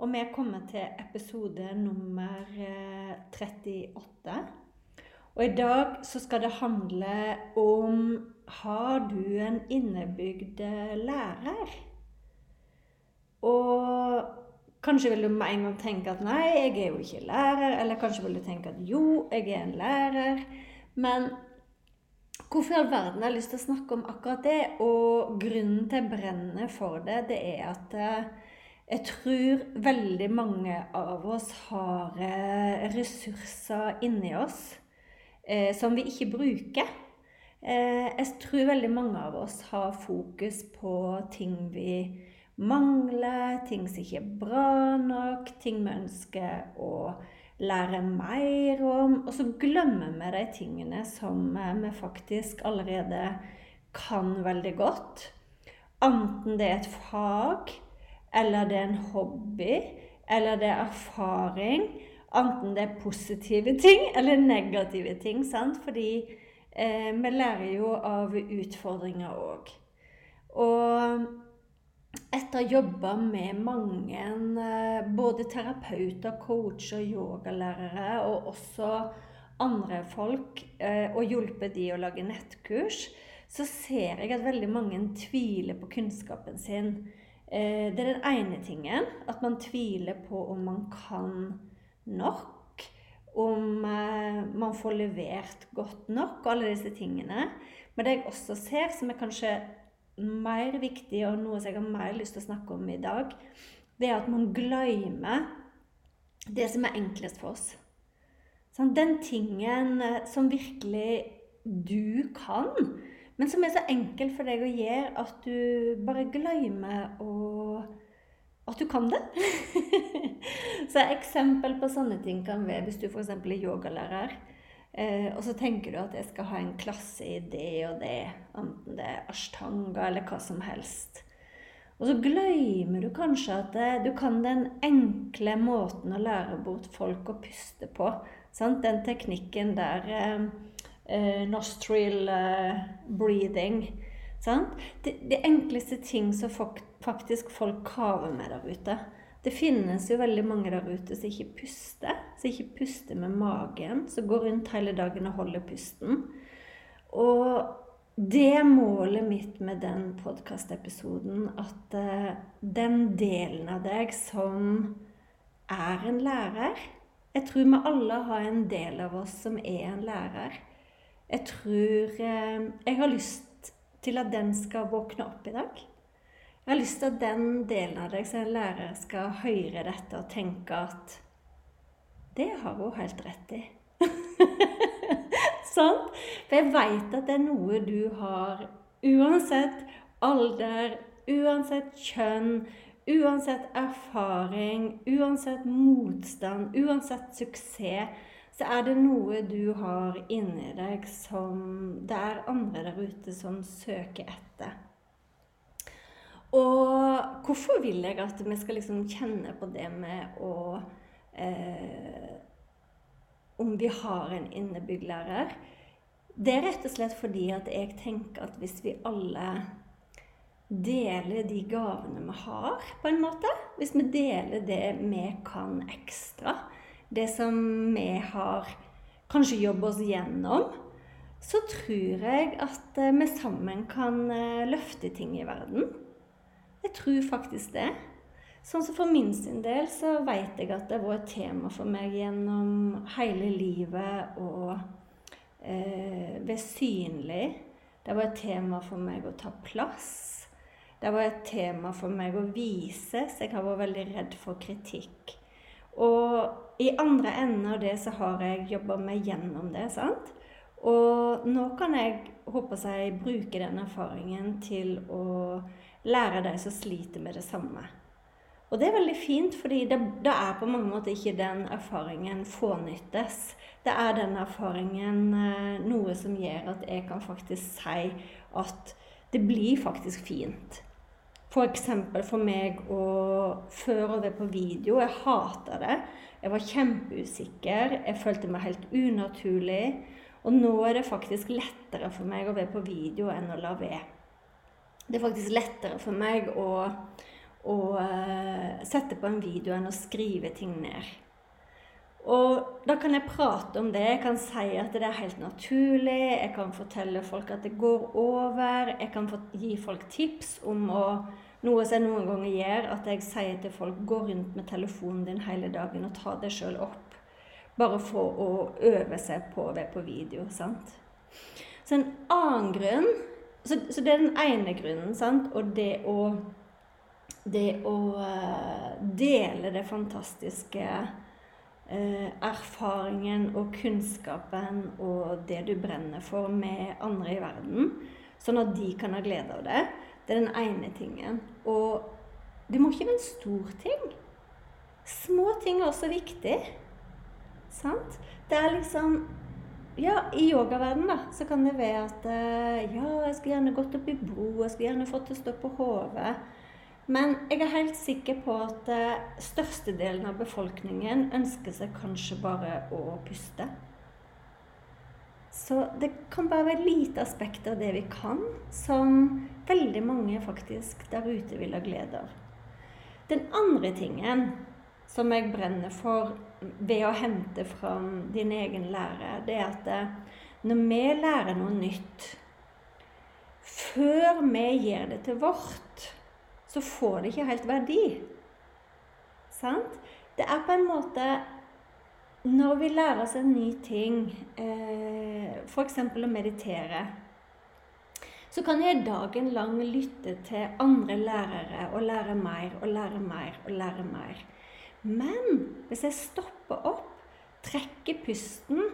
Og vi er kommet til episode nummer 38. Eh, og i dag så skal det handle om Har du en innebygd eh, lærer? Og kanskje vil du med en gang tenke at nei, jeg er jo ikke lærer. Eller kanskje vil du tenke at jo, jeg er en lærer. Men hvorfor i all verden jeg lyst til å snakke om akkurat det? Og grunnen til jeg for det, det er at eh, jeg tror veldig mange av oss har eh, ressurser inni oss eh, som vi ikke bruker. Eh, jeg tror veldig mange av oss har fokus på ting vi mangler, ting som ikke er bra nok, ting vi ønsker å lære mer om. Og så glemmer vi de tingene som vi faktisk allerede kan veldig godt. Enten det er et fag, eller det er en hobby, eller det er erfaring. Enten det er positive ting eller negative ting. sant? Fordi eh, vi lærer jo av utfordringer òg. Og etter å ha jobba med mange, eh, både terapeuter, coacher, yogalærere og også andre folk, eh, og hjulpet de å lage nettkurs, så ser jeg at veldig mange tviler på kunnskapen sin. Eh, det er den ene tingen. At man tviler på om man kan nok. Om eh, man får levert godt nok, alle disse tingene. Men det jeg også ser, som er kanskje mer viktig, og noe som jeg har mer lyst til å snakke om i dag, det er at man glemmer det som er enklest for oss. Sånn, den tingen eh, som virkelig du kan, men som er så enkel for deg å gjøre at du bare glemmer å at du kan det. så eksempel på sånne ting kan være hvis du f.eks. er yogalærer. Eh, og så tenker du at jeg skal ha en klasse i det og det, enten det er ashtanga eller hva som helst. Og så glemmer du kanskje at det, du kan den enkle måten å lære bort folk å puste på. Sant? Den teknikken der eh, eh, nostril eh, breathing. De, det, enkleste ting som faktisk folk kaver med der ute. Det finnes jo veldig mange der ute som ikke puster. Som ikke puster med magen. Som går rundt hele dagen og holder pusten. Og det er målet mitt med den podkastepisoden. At uh, den delen av deg som er en lærer Jeg tror vi alle har en del av oss som er en lærer. Jeg tror eh, Jeg har lyst til at den skal våkne opp i dag. Jeg har lyst til at den delen av deg som er lærer skal høre dette og tenke at det har hun helt rett i. sånn? For jeg veit at det er noe du har uansett alder, uansett kjønn, uansett erfaring, uansett motstand, uansett suksess så er det noe du har inni deg som det er andre der ute som søker etter. Og hvorfor vil jeg at vi skal liksom kjenne på det med å eh, Om vi har en innebygd lærer? Det er rett og slett fordi at jeg tenker at hvis vi alle deler de gavene vi har, på en måte Hvis vi deler det vi kan ekstra, det som vi har kanskje jobbet oss gjennom, så tror jeg at eh, vi sammen kan eh, løfte ting i verden. Jeg tror faktisk det. Sånn som For min sin del så vet jeg at det var et tema for meg gjennom hele livet å eh, være synlig. Det var et tema for meg å ta plass. Det var et tema for meg å vise, så jeg har vært veldig redd for kritikk. Og i andre enden av det så har jeg jobba meg gjennom det. sant? Og nå kan jeg håper jeg, bruke den erfaringen til å lære de som sliter med det samme. Og det er veldig fint, fordi det, det, er på mange måter ikke den erfaringen fånyttes. Det er den erfaringen eh, noe som gjør at jeg kan faktisk si at det blir faktisk fint. F.eks. For, for meg å føre det på video. Jeg hater det. Jeg var kjempeusikker. Jeg følte meg helt unaturlig. Og nå er det faktisk lettere for meg å være på video enn å la være. Det er faktisk lettere for meg å å uh, sette på en video enn å skrive ting ned. Og da kan jeg prate om det. Jeg kan si at det er helt naturlig. Jeg kan fortelle folk at det går over. Jeg kan gi folk tips om å Noe som jeg noen ganger gjør, at jeg sier til folk gå rundt med telefonen din hele dagen og ta deg sjøl opp. Bare for å øve seg på det på video. sant? Så en annen grunn så, så det er den ene grunnen. sant? Og det å det å eh, dele det fantastiske eh, erfaringen og kunnskapen og det du brenner for med andre i verden, sånn at de kan ha glede av det, det er den ene tingen. Og det må ikke være en stor ting. Små ting er også viktig. Sant? Det er liksom ja, i yogaverdenen da, så kan det være at eh, ja, jeg skulle gjerne gått opp i bro, jeg skulle gjerne fått det stå på hodet. Men jeg er helt sikker på at uh, størstedelen av befolkningen ønsker seg kanskje bare å puste. Så det kan bare være lite aspekt av det vi kan, som veldig mange faktisk der ute vil ha glede av. Den andre tingen som jeg brenner for ved å hente fram din egen lære, det er at uh, når vi lærer noe nytt, før vi gir det til vårt, så får det ikke helt verdi. Sant? Det er på en måte Når vi lærer oss en ny ting, eh, f.eks. å meditere, så kan jeg dagen lang lytte til andre lærere og lære mer og lære mer og lære mer. Men hvis jeg stopper opp, trekker pusten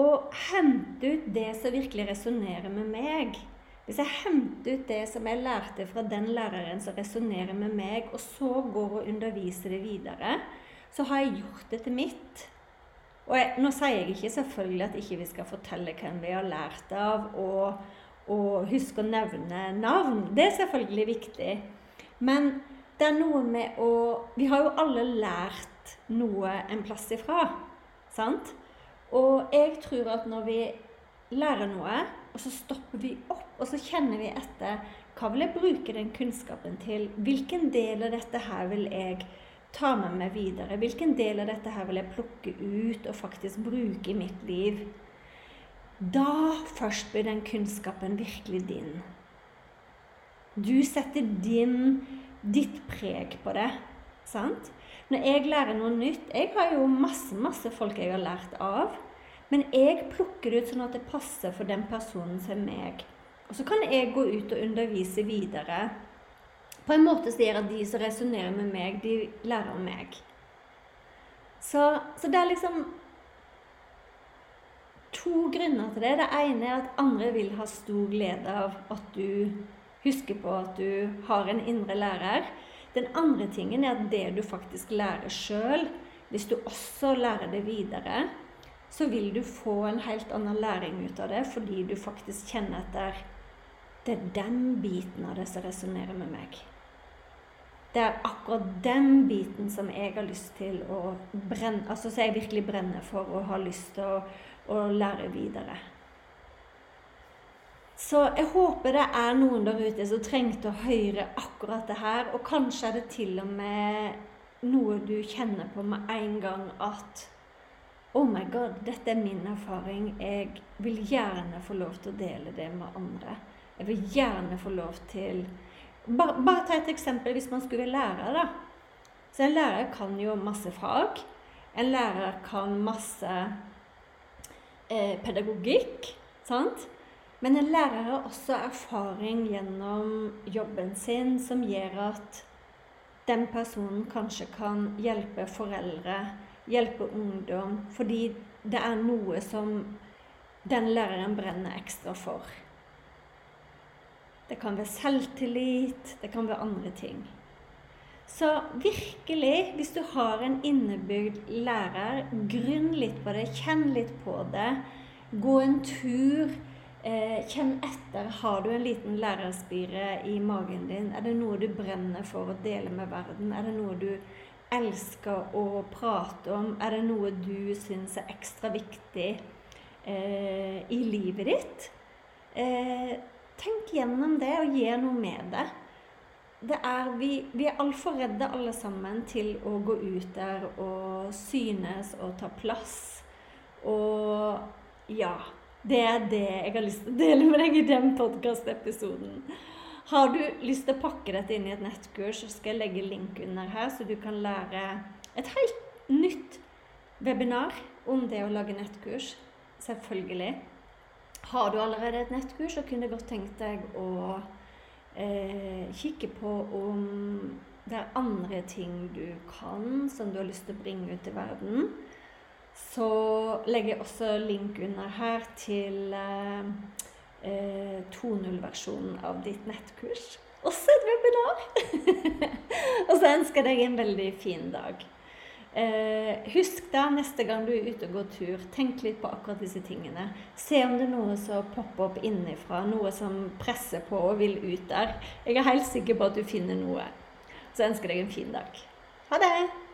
og henter ut det som virkelig resonnerer med meg, hvis jeg henter ut det som jeg lærte fra den læreren som resonnerer med meg, og så går og underviser det videre, så har jeg gjort det til mitt. Og jeg, nå sier jeg ikke selvfølgelig at ikke vi skal fortelle hvem vi har lært av, og, og huske å nevne navn. Det er selvfølgelig viktig. Men det er noe med å Vi har jo alle lært noe en plass ifra. Sant? Og jeg tror at når vi lærer noe, og så stopper vi opp, og så kjenner vi etter. Hva vil jeg bruke den kunnskapen til? Hvilken del av dette her vil jeg ta med meg videre? Hvilken del av dette her vil jeg plukke ut og faktisk bruke i mitt liv? Da først blir den kunnskapen virkelig din. Du setter din, ditt preg på det. Sant? Når jeg lærer noe nytt Jeg har jo masse, masse folk jeg har lært av. Men jeg plukker det ut sånn at det passer for den personen som meg. Og så kan jeg gå ut og undervise videre på en måte som gjør at de som resonnerer med meg, de lærer om meg. Så, så, det er liksom to grunner til det. Det ene er at andre vil ha stor glede av at du husker på at du har en indre lærer. Den andre tingen er at det du faktisk lærer sjøl, hvis du også lærer det videre, så vil du få en helt annen læring ut av det, fordi du faktisk kjenner etter Det er den biten av det som resonnerer med meg. Det er akkurat den biten som jeg har lyst til å brenne Altså som jeg virkelig brenner for og har lyst til å, å lære videre. Så jeg håper det er noen der ute som trengte å høre akkurat det her. Og kanskje er det til og med noe du kjenner på med en gang at Oh my God, dette er min erfaring. Jeg vil gjerne få lov til å dele det med andre. Jeg vil gjerne få lov til Bare, bare ta et eksempel hvis man skulle være lærer, da. Så en lærer kan jo masse fag. En lærer kan masse eh, pedagogikk. Sant? Men en lærer har også erfaring gjennom jobben sin som gjør at den personen kanskje kan hjelpe foreldre, hjelpe ungdom, fordi det er noe som den læreren brenner ekstra for. Det kan være selvtillit, det kan være andre ting. Så virkelig, hvis du har en innebygd lærer, grunn litt på det, kjenn litt på det. Gå en tur Eh, kjenn etter. Har du en liten lærerspire i magen din? Er det noe du brenner for å dele med verden? Er det noe du elsker å prate om? Er det noe du syns er ekstra viktig eh, i livet ditt? Eh, tenk gjennom det og gjør noe med det. det er, vi, vi er altfor redde alle sammen til å gå ut der og synes og ta plass. Og ja det er det jeg har lyst til å dele med deg i den podkastepisoden. Har du lyst til å pakke dette inn i et nettkurs, så skal jeg legge link under her, så du kan lære et helt nytt webinar om det å lage nettkurs. Selvfølgelig. Har du allerede et nettkurs, så kunne jeg godt tenkt deg å eh, kikke på om det er andre ting du kan, som du har lyst til å bringe ut til verden så legger jeg også link under her til eh, 2.0-versjonen eh, av ditt nettkurs. Også et webinar! og så ønsker jeg deg en veldig fin dag. Eh, husk da neste gang du er ute og går tur, tenk litt på akkurat disse tingene. Se om det er noe som popper opp innenfra, noe som presser på og vil ut der. Jeg er helt sikker på at du finner noe. Så ønsker jeg deg en fin dag. Ha det!